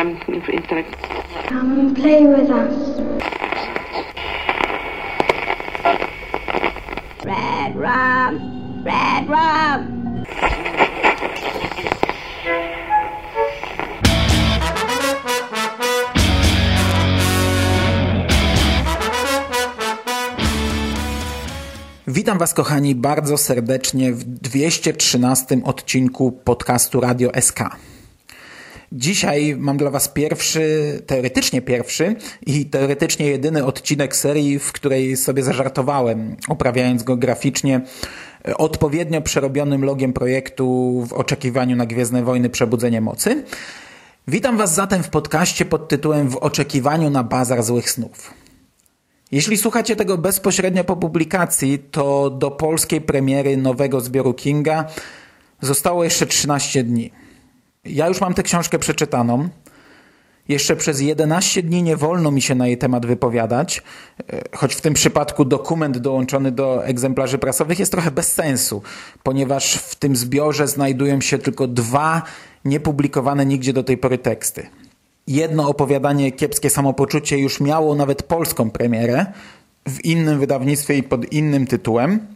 um, intellect. Come and play with us. Red rum! Red rum! Witam Was, kochani, bardzo serdecznie w 213 odcinku podcastu Radio SK. Dzisiaj mam dla Was pierwszy, teoretycznie pierwszy i teoretycznie jedyny odcinek serii, w której sobie zażartowałem, oprawiając go graficznie odpowiednio przerobionym logiem projektu w oczekiwaniu na Gwiezdne Wojny Przebudzenie Mocy. Witam Was zatem w podcaście pod tytułem W oczekiwaniu na bazar złych snów. Jeśli słuchacie tego bezpośrednio po publikacji, to do polskiej premiery nowego zbioru Kinga zostało jeszcze 13 dni. Ja już mam tę książkę przeczytaną. Jeszcze przez 11 dni nie wolno mi się na jej temat wypowiadać, e, choć w tym przypadku dokument dołączony do egzemplarzy prasowych jest trochę bez sensu, ponieważ w tym zbiorze znajdują się tylko dwa niepublikowane nigdzie do tej pory teksty. Jedno opowiadanie Kiepskie Samopoczucie już miało nawet polską premierę w innym wydawnictwie i pod innym tytułem.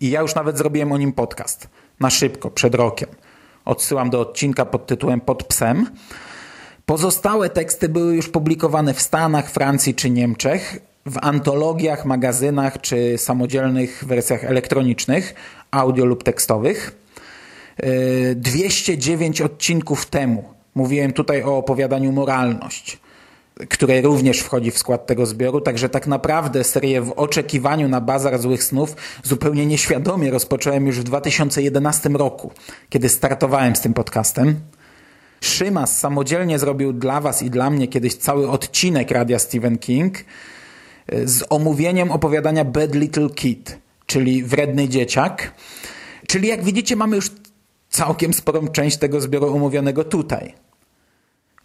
I ja już nawet zrobiłem o nim podcast. Na szybko, przed rokiem. Odsyłam do odcinka pod tytułem Pod psem. Pozostałe teksty były już publikowane w Stanach, Francji czy Niemczech, w antologiach, magazynach czy samodzielnych wersjach elektronicznych, audio lub tekstowych. 209 odcinków temu mówiłem tutaj o opowiadaniu Moralność, które również wchodzi w skład tego zbioru, także tak naprawdę serię w oczekiwaniu na bazar złych snów zupełnie nieświadomie rozpocząłem już w 2011 roku, kiedy startowałem z tym podcastem. Szymas samodzielnie zrobił dla Was i dla mnie kiedyś cały odcinek radia Stephen King z omówieniem opowiadania Bad Little Kid, czyli Wredny Dzieciak. Czyli jak widzicie mamy już całkiem sporą część tego zbioru omówionego tutaj.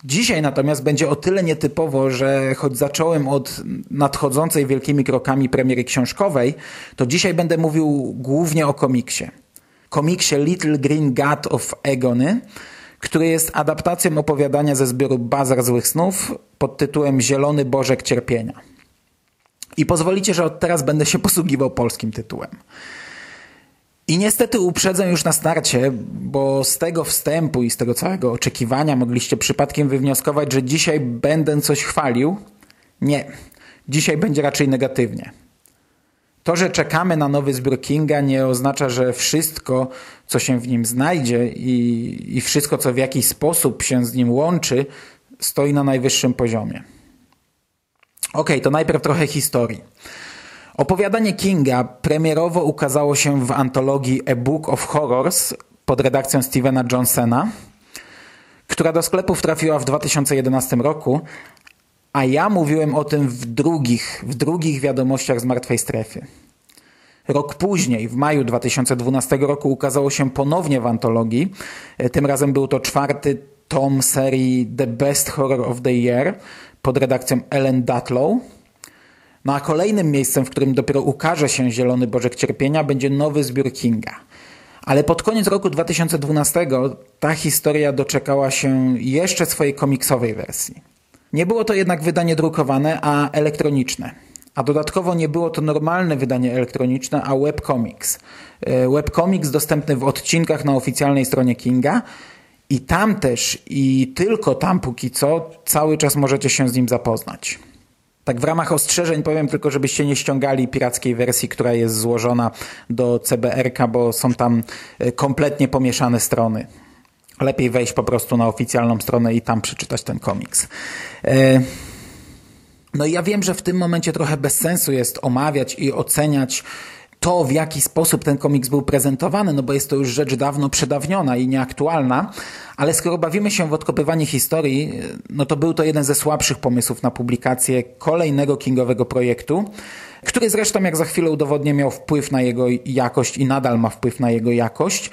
Dzisiaj natomiast będzie o tyle nietypowo, że choć zacząłem od nadchodzącej wielkimi krokami premiery książkowej, to dzisiaj będę mówił głównie o komiksie. Komiksie Little Green God of Egony, który jest adaptacją opowiadania ze zbioru Bazar Złych Snów pod tytułem Zielony Bożek Cierpienia. I pozwolicie, że od teraz będę się posługiwał polskim tytułem. I niestety uprzedzę już na starcie, bo z tego wstępu i z tego całego oczekiwania mogliście przypadkiem wywnioskować, że dzisiaj będę coś chwalił. Nie, dzisiaj będzie raczej negatywnie. To, że czekamy na nowy zbiór Kinga nie oznacza, że wszystko, co się w nim znajdzie i, i wszystko, co w jakiś sposób się z nim łączy, stoi na najwyższym poziomie. Ok, to najpierw trochę historii. Opowiadanie Kinga premierowo ukazało się w antologii A Book of Horrors pod redakcją Stevena Johnsona, która do sklepów trafiła w 2011 roku, a ja mówiłem o tym w drugich, w drugich wiadomościach z Martwej Strefy. Rok później, w maju 2012 roku, ukazało się ponownie w antologii. Tym razem był to czwarty tom serii The Best Horror of the Year pod redakcją Ellen Datlow. No a kolejnym miejscem, w którym dopiero ukaże się Zielony Bożek Cierpienia, będzie nowy zbiór Kinga. Ale pod koniec roku 2012 ta historia doczekała się jeszcze swojej komiksowej wersji. Nie było to jednak wydanie drukowane, a elektroniczne. A dodatkowo nie było to normalne wydanie elektroniczne, a webcomics. Webcomics dostępny w odcinkach na oficjalnej stronie Kinga i tam też i tylko tam póki co cały czas możecie się z nim zapoznać. Tak w ramach ostrzeżeń powiem tylko, żebyście nie ściągali pirackiej wersji, która jest złożona do CBRK, bo są tam kompletnie pomieszane strony. Lepiej wejść po prostu na oficjalną stronę i tam przeczytać ten komiks. No i ja wiem, że w tym momencie trochę bez sensu jest omawiać i oceniać to, w jaki sposób ten komiks był prezentowany, no bo jest to już rzecz dawno przedawniona i nieaktualna, ale skoro bawimy się w odkopywanie historii, no to był to jeden ze słabszych pomysłów na publikację kolejnego kingowego projektu, który zresztą, jak za chwilę udowodnię, miał wpływ na jego jakość i nadal ma wpływ na jego jakość.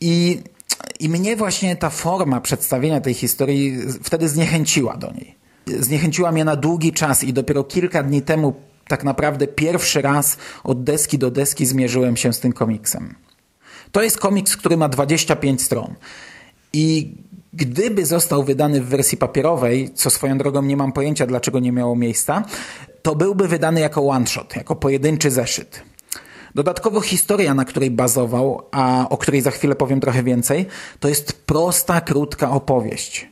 I, i mnie właśnie ta forma przedstawienia tej historii wtedy zniechęciła do niej. Zniechęciła mnie na długi czas i dopiero kilka dni temu tak naprawdę pierwszy raz od deski do deski zmierzyłem się z tym komiksem. To jest komiks, który ma 25 stron. I Gdyby został wydany w wersji papierowej, co swoją drogą nie mam pojęcia, dlaczego nie miało miejsca, to byłby wydany jako one-shot, jako pojedynczy zeszyt. Dodatkowo historia, na której bazował, a o której za chwilę powiem trochę więcej, to jest prosta, krótka opowieść.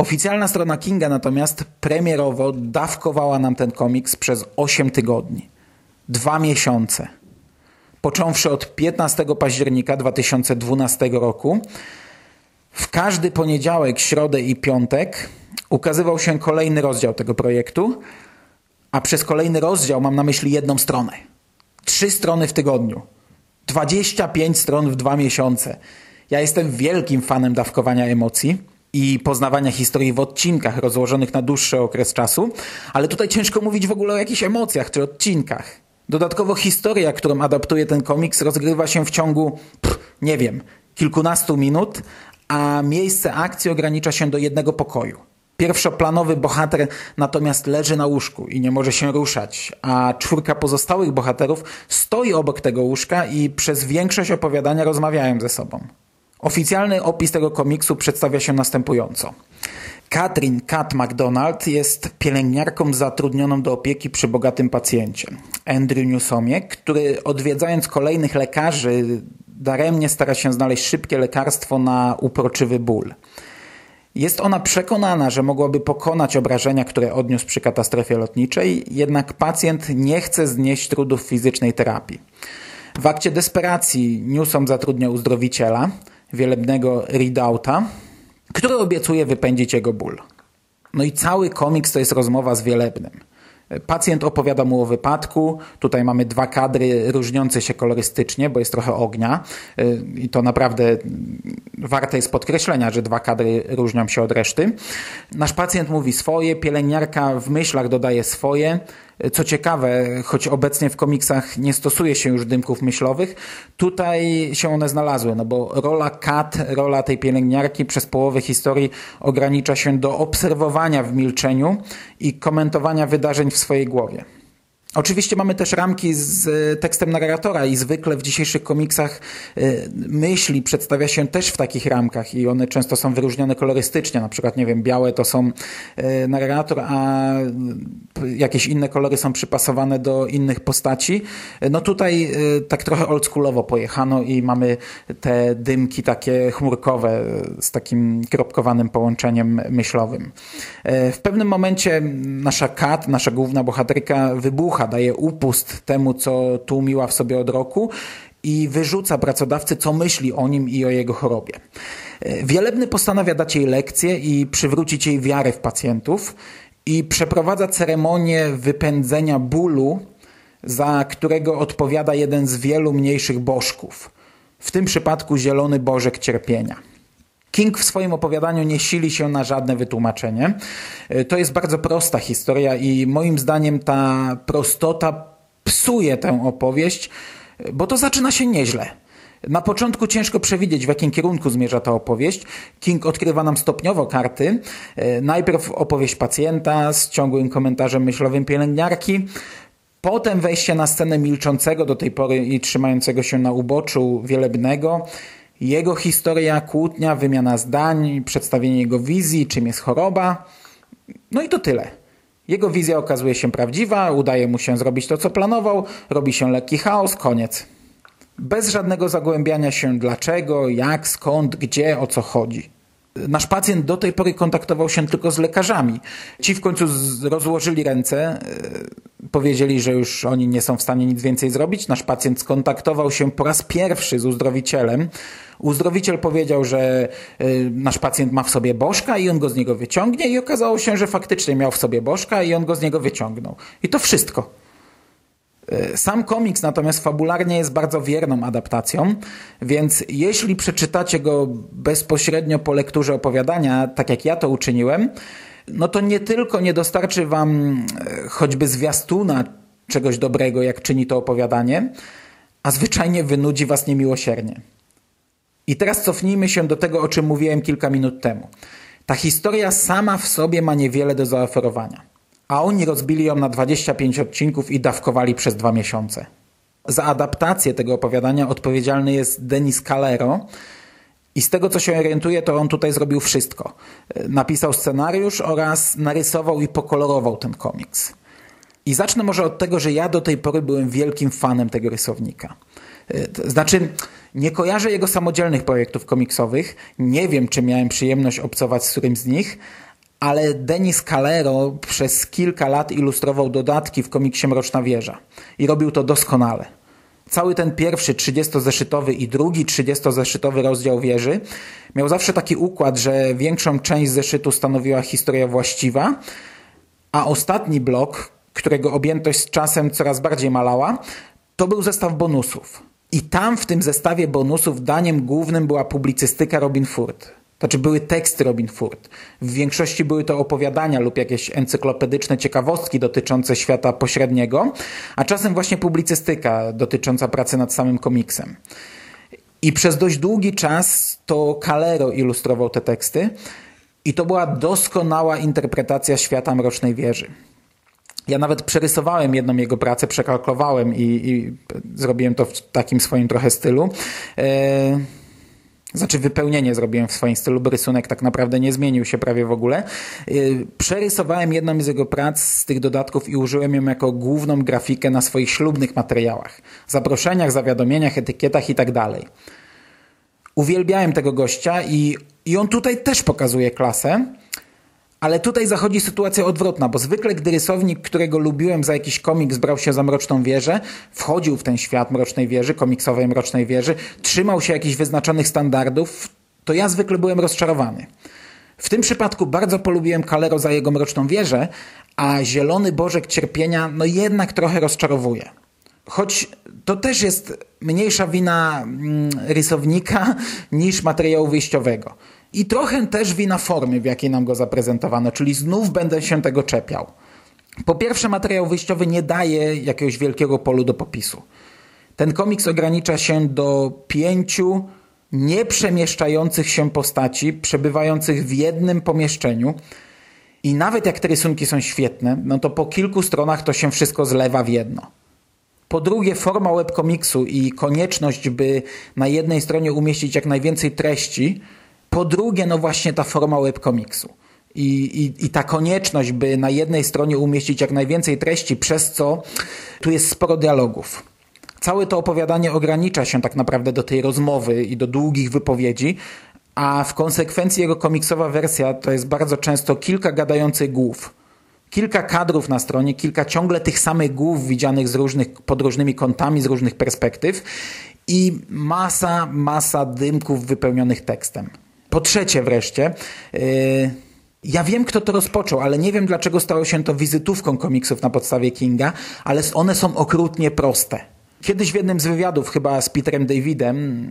Oficjalna strona Kinga natomiast premierowo dawkowała nam ten komiks przez 8 tygodni. Dwa miesiące. Począwszy od 15 października 2012 roku, w każdy poniedziałek, środę i piątek ukazywał się kolejny rozdział tego projektu, a przez kolejny rozdział mam na myśli jedną stronę. Trzy strony w tygodniu. 25 stron w dwa miesiące. Ja jestem wielkim fanem dawkowania emocji i poznawania historii w odcinkach rozłożonych na dłuższy okres czasu, ale tutaj ciężko mówić w ogóle o jakichś emocjach czy odcinkach. Dodatkowo historia, którą adaptuje ten komiks, rozgrywa się w ciągu, pff, nie wiem, kilkunastu minut, a miejsce akcji ogranicza się do jednego pokoju. Pierwszoplanowy bohater natomiast leży na łóżku i nie może się ruszać, a czwórka pozostałych bohaterów stoi obok tego łóżka i przez większość opowiadania rozmawiają ze sobą. Oficjalny opis tego komiksu przedstawia się następująco. Katrin Kat McDonald jest pielęgniarką zatrudnioną do opieki przy bogatym pacjencie, Andrew Newsomie, który odwiedzając kolejnych lekarzy daremnie stara się znaleźć szybkie lekarstwo na uproczywy ból. Jest ona przekonana, że mogłaby pokonać obrażenia, które odniósł przy katastrofie lotniczej, jednak pacjent nie chce znieść trudów fizycznej terapii. W akcie desperacji Newsom zatrudnia uzdrowiciela, wielebnego Redouta, który obiecuje wypędzić jego ból. No i cały komiks to jest rozmowa z wielebnym. Pacjent opowiada mu o wypadku. Tutaj mamy dwa kadry różniące się kolorystycznie, bo jest trochę ognia i to naprawdę warte jest podkreślenia, że dwa kadry różnią się od reszty. Nasz pacjent mówi swoje, pielęgniarka w myślach dodaje swoje. Co ciekawe, choć obecnie w komiksach nie stosuje się już dymków myślowych, tutaj się one znalazły, no bo rola Kat, rola tej pielęgniarki przez połowę historii ogranicza się do obserwowania w milczeniu i komentowania wydarzeń w swojej głowie. Oczywiście mamy też ramki z tekstem narratora i zwykle w dzisiejszych komiksach e, myśli przedstawia się też w takich ramkach i one często są wyróżnione kolorystycznie. Na przykład, nie wiem, białe to są e, narrator, a jakieś inne kolory są przypasowane do innych postaci. No tutaj tak trochę oldschoolowo pojechano i mamy te dymki takie chmurkowe z takim kropkowanym połączeniem myślowym. W pewnym momencie nasza Kat, nasza główna bohaterka wybucha ducha, daje upust temu, co tłumiła w sobie od roku i wyrzuca pracodawcy, co myśli o nim i o jego chorobie. Wielebny postanawia dać jej lekcję i przywrócić jej wiarę w pacjentów i przeprowadza ceremonię wypędzenia bólu, za którego odpowiada jeden z wielu mniejszych bożków. W tym przypadku zielony bożek cierpienia. King w swoim opowiadaniu nie sili się na żadne wytłumaczenie. E, to jest bardzo prosta historia i moim zdaniem ta prostota psuje tę opowieść, e, bo to zaczyna się nieźle. Na początku ciężko przewidzieć, w jakim kierunku zmierza ta opowieść. King odkrywa nam stopniowo karty. E, najpierw opowieść pacjenta z ciągłym komentarzem myślowym pielęgniarki, potem wejście na scenę milczącego do tej pory i trzymającego się na uboczu wielebnego, jego historia, kłótnia, wymiana zdań, przedstawienie jego wizji, czym jest choroba. No i to tyle. Jego wizja okazuje się prawdziwa, udaje mu się zrobić to, co planował, robi się lekki chaos, koniec. Bez żadnego zagłębiania się dlaczego, jak, skąd, gdzie, o co chodzi. Nasz pacjent do tej pory kontaktował się tylko z lekarzami. Ci w końcu rozłożyli ręce, e, powiedzieli, że już oni nie są w stanie nic więcej zrobić. Nasz pacjent skontaktował się po raz pierwszy z uzdrowicielem. Uzdrowiciel powiedział, że e, nasz pacjent ma w sobie bożka i on go z niego wyciągnie i okazało się, że faktycznie miał w sobie bożka i on go z niego wyciągnął. I to wszystko. E, sam komiks natomiast fabularnie jest bardzo wierną adaptacją, więc jeśli przeczytacie go bezpośrednio po lekturze opowiadania, tak jak ja to uczyniłem, no to nie tylko nie dostarczy wam e, choćby zwiastuna czegoś dobrego, jak czyni to opowiadanie, a zwyczajnie wynudzi was niemiłosiernie. I teraz cofnijmy się do tego, o czym mówiłem kilka minut temu. Ta historia sama w sobie ma niewiele do zaoferowania a oni rozbili ją na 25 odcinków i dawkowali przez dwa miesiące. Za adaptację tego opowiadania odpowiedzialny jest Denis Calero I z tego, co się orientuję, to on tutaj zrobił wszystko. Napisał scenariusz oraz narysował i pokolorował ten komiks. I zacznę może od tego, że ja do tej pory byłem wielkim fanem tego rysownika. Znaczy, nie kojarzę jego samodzielnych projektów komiksowych, nie wiem, czy miałem przyjemność obcować z którymś z nich, ale Denis Calero przez kilka lat ilustrował dodatki w komiksie Mroczna Wieża i robił to doskonale. Cały ten pierwszy 30-zeszytowy i drugi 30-zeszytowy rozdział wieży miał zawsze taki układ, że większą część zeszytu stanowiła historia właściwa, a ostatni blok, którego objętość z czasem coraz bardziej malała, to był zestaw bonusów. I tam w tym zestawie bonusów daniem głównym była publicystyka Robin Ford. Znaczy były teksty Robin Ford. W większości były to opowiadania lub jakieś encyklopedyczne ciekawostki dotyczące świata pośredniego, a czasem właśnie publicystyka dotycząca pracy nad samym komiksem. I przez dość długi czas to Calero ilustrował te teksty i to była doskonała interpretacja świata Mrocznej Wieży. Ja nawet przerysowałem jedną jego pracę, przekalkulowałem i, i zrobiłem to w takim swoim trochę stylu. E, znaczy wypełnienie zrobiłem w swoim stylu, bo rysunek tak naprawdę nie zmienił się prawie w ogóle. E, przerysowałem jedną z jego prac z tych dodatków i użyłem ją jako główną grafikę na swoich ślubnych materiałach. Zaproszeniach, zawiadomieniach, etykietach i tak. Uwielbiałem tego gościa i, i on tutaj też pokazuje klasę. Ale tutaj zachodzi sytuacja odwrotna, bo zwykle gdy rysownik, którego lubiłem za jakiś komiks, brał się za Mroczną Wieżę, wchodził w ten świat Mrocznej Wieży, komiksowej Mrocznej Wieży, trzymał się jakichś wyznaczonych standardów, to ja zwykle byłem rozczarowany. W tym przypadku bardzo polubiłem Kalero za jego Mroczną Wieżę, a Zielony Bożek Cierpienia no jednak trochę rozczarowuje. Choć to też jest mniejsza wina mm, rysownika niż materiału wyjściowego. I trochę też wina formy, w jakiej nam go zaprezentowano, czyli znów będę się tego czepiał. Po pierwsze, materiał wyjściowy nie daje jakiegoś wielkiego polu do popisu. Ten komiks ogranicza się do pięciu nieprzemieszczających się postaci, przebywających w jednym pomieszczeniu. I nawet jak te rysunki są świetne, no to po kilku stronach to się wszystko zlewa w jedno. Po drugie, forma webkomiksu i konieczność, by na jednej stronie umieścić jak najwięcej treści, po drugie, no właśnie ta forma webkomiksu. I, i, I ta konieczność, by na jednej stronie umieścić jak najwięcej treści, przez co tu jest sporo dialogów. Całe to opowiadanie ogranicza się tak naprawdę do tej rozmowy i do długich wypowiedzi, a w konsekwencji jego komiksowa wersja to jest bardzo często kilka gadających głów. Kilka kadrów na stronie, kilka ciągle tych samych głów widzianych z różnych, pod różnymi kątami, z różnych perspektyw i masa, masa dymków wypełnionych tekstem. Po trzecie wreszcie, yy, ja wiem kto to rozpoczął, ale nie wiem dlaczego stało się to wizytówką komiksów na podstawie Kinga, ale one są okrutnie proste. Kiedyś w jednym z wywiadów, chyba z Peterem Davidem,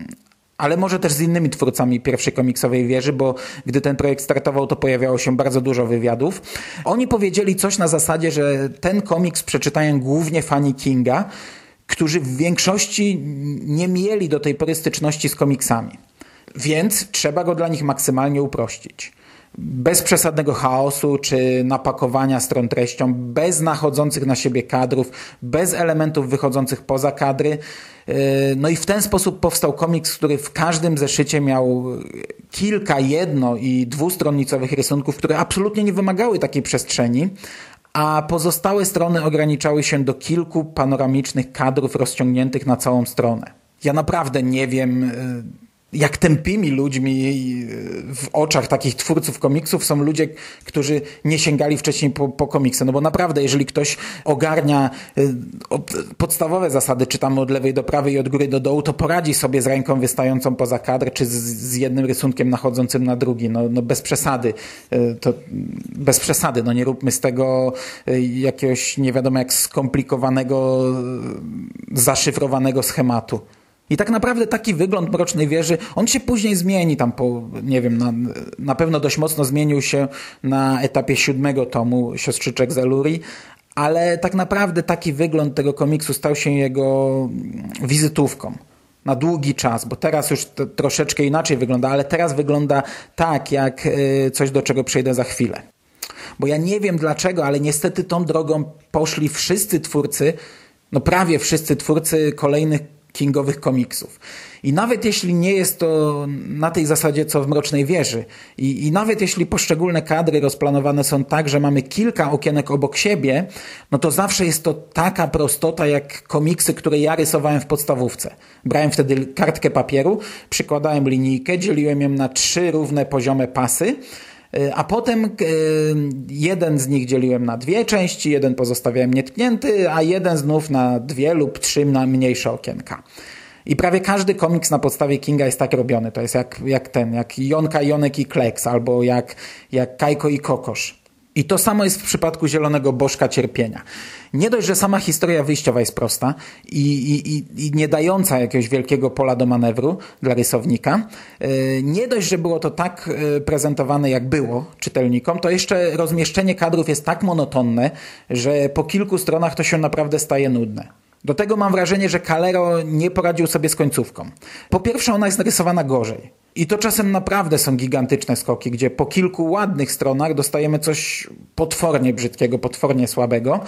ale może też z innymi twórcami pierwszej komiksowej wieży, bo gdy ten projekt startował, to pojawiało się bardzo dużo wywiadów. Oni powiedzieli coś na zasadzie, że ten komiks przeczytają głównie fani Kinga, którzy w większości nie mieli do tej pory styczności z komiksami. Więc trzeba go dla nich maksymalnie uprościć. Bez przesadnego chaosu czy napakowania stron treścią, bez nachodzących na siebie kadrów, bez elementów wychodzących poza kadry. Yy, no i w ten sposób powstał komiks, który w każdym zeszycie miał kilka jedno- i dwustronnicowych rysunków, które absolutnie nie wymagały takiej przestrzeni, a pozostałe strony ograniczały się do kilku panoramicznych kadrów rozciągniętych na całą stronę. Ja naprawdę nie wiem yy, jak tępymi ludźmi w oczach takich twórców komiksów są ludzie, którzy nie sięgali wcześniej po, po komiksy. No bo naprawdę, jeżeli ktoś ogarnia y, podstawowe zasady, czytamy od lewej do prawej i od góry do dołu, to poradzi sobie z ręką wystającą poza kadr, czy z, z jednym rysunkiem nachodzącym na drugi. No, no bez przesady. Y, to bez przesady. No nie róbmy z tego jakiegoś nie wiadomo jak skomplikowanego, zaszyfrowanego schematu. I tak naprawdę taki wygląd Mrocznej Wieży, on się później zmieni tam po, nie wiem, na, na pewno dość mocno zmienił się na etapie siódmego tomu Siostrzyczek z Eluri, ale tak naprawdę taki wygląd tego komiksu stał się jego wizytówką na długi czas, bo teraz już troszeczkę inaczej wygląda, ale teraz wygląda tak, jak y, coś, do czego przejdę za chwilę. Bo ja nie wiem dlaczego, ale niestety tą drogą poszli wszyscy twórcy, no prawie wszyscy twórcy kolejnych kingowych komiksów. I nawet jeśli nie jest to na tej zasadzie, co w Mrocznej Wieży, i, i nawet jeśli poszczególne kadry rozplanowane są tak, że mamy kilka okienek obok siebie, no to zawsze jest to taka prostota, jak komiksy, które ja rysowałem w podstawówce. Brałem wtedy kartkę papieru, przykładałem linijkę, dzieliłem ją na trzy równe poziome pasy, a potem y, jeden z nich dzieliłem na dwie części, jeden pozostawiałem nietknięty, a jeden znów na dwie lub trzy na mniejsze okienka. I prawie każdy komiks na podstawie Kinga jest tak robiony. To jest jak, jak ten, jak Jonka, Jonek i Kleks, albo jak, jak Kajko i Kokosz. I to samo jest w przypadku Zielonego Bożka Cierpienia. Nie dość, że sama historia wyjściowa jest prosta i, i, i nie dająca jakiegoś wielkiego pola do manewru dla rysownika, e, nie dość, że było to tak e, prezentowane, jak było czytelnikom, to jeszcze rozmieszczenie kadrów jest tak monotonne, że po kilku stronach to się naprawdę staje nudne. Do tego mam wrażenie, że Calero nie poradził sobie z końcówką. Po pierwsze, ona jest narysowana gorzej. I to czasem naprawdę są gigantyczne skoki, gdzie po kilku ładnych stronach dostajemy coś potwornie brzydkiego, potwornie słabego.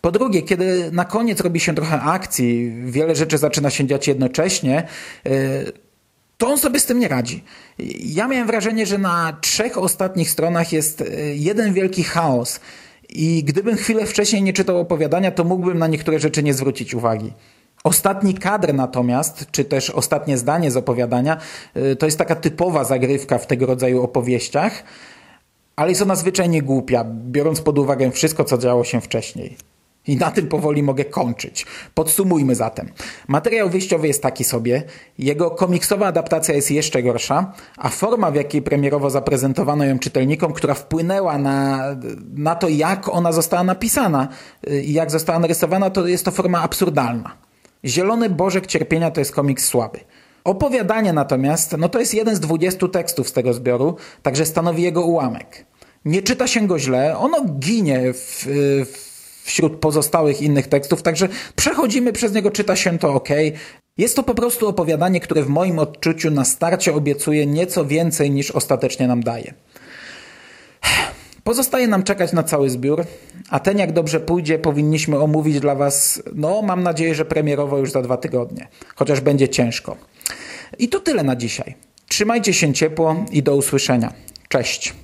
Po drugie, kiedy na koniec robi się trochę akcji, wiele rzeczy zaczyna się dziać jednocześnie, yy, to on sobie z tym nie radzi. Ja miałem wrażenie, że na trzech ostatnich stronach jest yy, jeden wielki chaos i gdybym chwilę wcześniej nie czytał opowiadania, to mógłbym na niektóre rzeczy nie zwrócić uwagi. Ostatni kadr natomiast, czy też ostatnie zdanie z opowiadania, y, to jest taka typowa zagrywka w tego rodzaju opowieściach, ale jest ona zwyczajnie głupia, biorąc pod uwagę wszystko, co działo się wcześniej. I na tym powoli mogę kończyć. Podsumujmy zatem. Materiał wyjściowy jest taki sobie, jego komiksowa adaptacja jest jeszcze gorsza, a forma, w jakiej premierowo zaprezentowano ją czytelnikom, która wpłynęła na, na to, jak ona została napisana i jak została narysowana, to jest to forma absurdalna. Zielony Bożek Cierpienia to jest komiks słaby. Opowiadanie natomiast, no to jest jeden z dwudziestu tekstów z tego zbioru, także stanowi jego ułamek. Nie czyta się go źle, ono ginie w, w wśród pozostałych innych tekstów, także przechodzimy przez niego, czyta się to ok. Jest to po prostu opowiadanie, które w moim odczuciu na starcie obiecuje nieco więcej niż ostatecznie nam daje. Pozostaje nam czekać na cały zbiór, a ten jak dobrze pójdzie powinniśmy omówić dla Was, no mam nadzieję, że premierowo już za dwa tygodnie, chociaż będzie ciężko. I to tyle na dzisiaj. Trzymajcie się ciepło i do usłyszenia. Cześć.